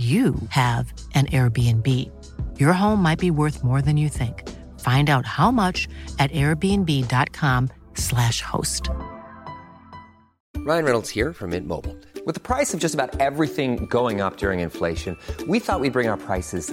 you have an Airbnb. Your home might be worth more than you think. Find out how much at airbnb.com/slash host. Ryan Reynolds here from Mint Mobile. With the price of just about everything going up during inflation, we thought we'd bring our prices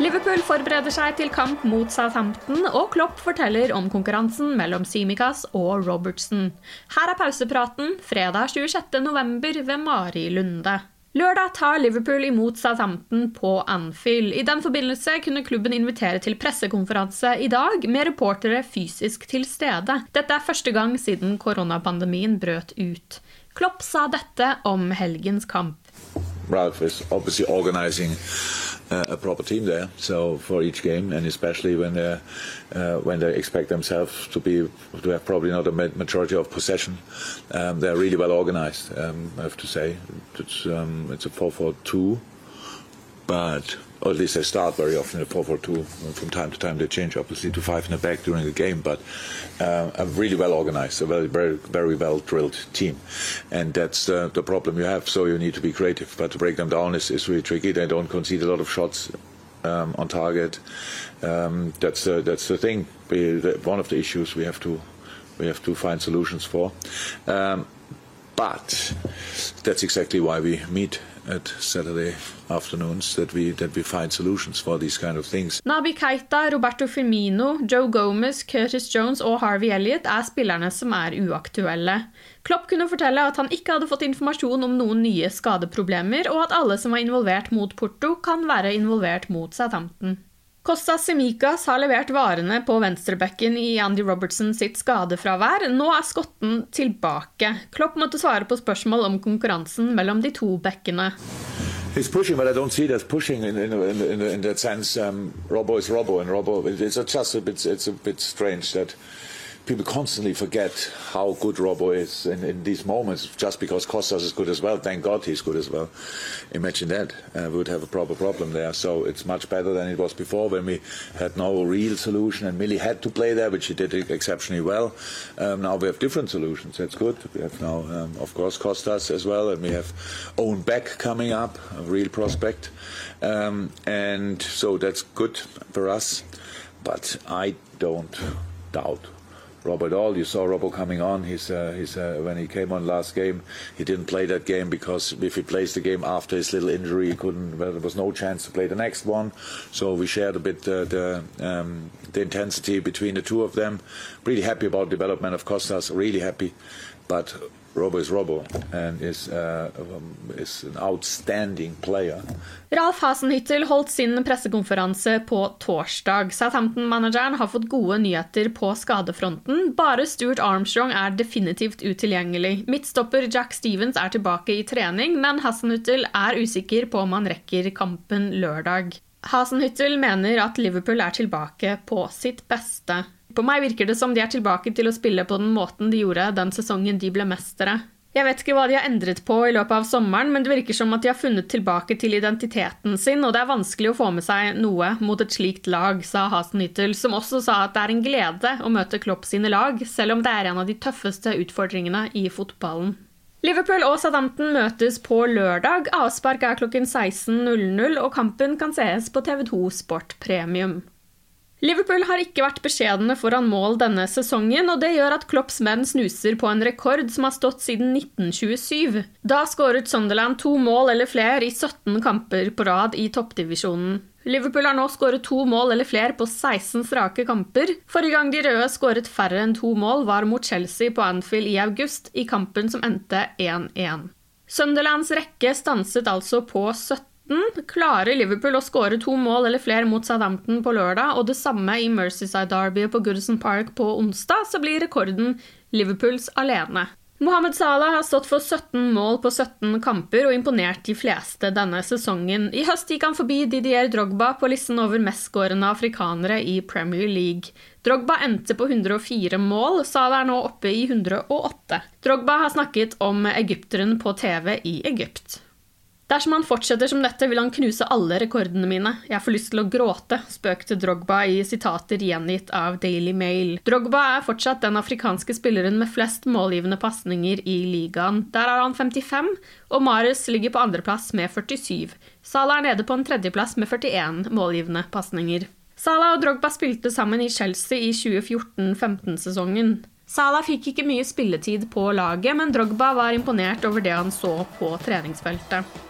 Liverpool forbereder seg til kamp mot Southampton, og Klopp forteller om konkurransen mellom Simikaz og Robertson. Her er pausepraten fredag 26.11. ved Mari Lunde. Lørdag tar Liverpool imot Southampton på Anfield. I den forbindelse kunne klubben invitere til pressekonferanse i dag med reportere fysisk til stede. Dette er første gang siden koronapandemien brøt ut. Klopp sa dette om helgens kamp. Ralph is obviously organizing uh, a proper team there. So for each game, and especially when they uh, when they expect themselves to be to have probably not a majority of possession, um, they're really well organized. Um, I have to say, it's um, it's a four-four-two, but or at least they start very often in a 4-4-2. From time to time they change, obviously, to five in the back during the game. But uh, a really well organized, a very, very, very well drilled team, and that's uh, the problem you have. So you need to be creative, but to break them down is, is really tricky. They don't concede a lot of shots um, on target. Um, that's uh, that's the thing. One of the issues we have to we have to find solutions for. Um, but that's exactly why we meet at Saturday afternoons that we that we find solutions for these kind of things. Nabi Keita, Roberto Firmino, Joe Gomez, Curtis Jones og Harvey Elliot er spillerne som er uaktuelle. Klopp kunne fortelle at han ikke hadde fått informasjon om noen nye skadeproblemer, og at alle som var involvert mot Porto, kan være involvert mot Southampton. Kostas Simikas har levert varene på venstrebekken i Andy Robertson sitt skadefravær. Nå er skotten tilbake. Klopp måtte svare på spørsmål om konkurransen mellom de to bekkene. He's pushing, but I don't see that pushing in in, in, in, in that sense. Um, Robbo is Robbo, and Robbo. It's just a bit. It's a bit strange that people constantly forget how good Robbo is in, in these moments, just because Costas is good as well. Thank God he's good as well. Imagine that. Uh, we would have a proper problem there. So it's much better than it was before when we had no real solution and Millie had to play there, which he did exceptionally well. Um, now we have different solutions. That's good. We have now, um, of course, Costas as well, and we have Owen Beck coming up, a real prospect. Um, and so that's good for us. But I don't doubt Robert All. You saw Robbo coming on. He's, uh, he's uh, when he came on last game, he didn't play that game because if he plays the game after his little injury, he couldn't. Well, there was no chance to play the next one. So we shared a bit uh, the um, the intensity between the two of them. Really happy about development of Costas. Really happy, but. Robo, is, uh, um, is. Ralf Hasenhyttel holdt sin pressekonferanse på torsdag. Southampton-manageren har fått gode nyheter på skadefronten. Bare Stuart Armstrong er definitivt utilgjengelig. Midtstopper Jack Stevens er tilbake i trening, men Hasenhyttel er usikker på om han rekker kampen lørdag. Hasenhyttel mener at Liverpool er tilbake på sitt beste. På meg virker det som de er tilbake til å spille på den måten de gjorde den sesongen de ble mestere. Jeg vet ikke hva de har endret på i løpet av sommeren, men det virker som at de har funnet tilbake til identiteten sin, og det er vanskelig å få med seg noe mot et slikt lag, sa Hasenhyttel, som også sa at det er en glede å møte Klopp sine lag, selv om det er en av de tøffeste utfordringene i fotballen. Liverpool og Southampton møtes på lørdag. Avspark er klokken 16.00, og kampen kan sees på TV2 Sport Premium. Liverpool har ikke vært beskjedne foran mål denne sesongen, og det gjør at Klopps menn snuser på en rekord som har stått siden 1927. Da skåret Sunderland to mål eller flere i 17 kamper på rad i toppdivisjonen. Liverpool har nå skåret to mål eller flere på 16 strake kamper. Forrige gang de røde skåret færre enn to mål, var mot Chelsea på Anfield i august, i kampen som endte 1-1. Sunderlands rekke stanset altså på 17 klarer Liverpool å skåre to mål eller flere mot Southampton på lørdag, og det samme i Mercyside Derby på Goodison Park på onsdag, så blir rekorden Liverpools alene. Mohammed Salah har stått for 17 mål på 17 kamper og imponert de fleste denne sesongen. I høst gikk han forbi Didier Drogba på listen over mestskårende afrikanere i Premier League. Drogba endte på 104 mål, Salah er nå oppe i 108. Drogba har snakket om egypteren på TV i Egypt. Dersom han fortsetter som dette, vil han knuse alle rekordene mine. Jeg får lyst til å gråte, spøkte Drogba i sitater gjengitt av Daily Mail. Drogba er fortsatt den afrikanske spilleren med flest målgivende pasninger i ligaen. Der har han 55, og Marius ligger på andreplass med 47. Salah er nede på en tredjeplass med 41 målgivende pasninger. Salah og Drogba spilte sammen i Chelsea i 2014-15-sesongen. Salah fikk ikke mye spilletid på laget, men Drogba var imponert over det han så på treningsfeltet.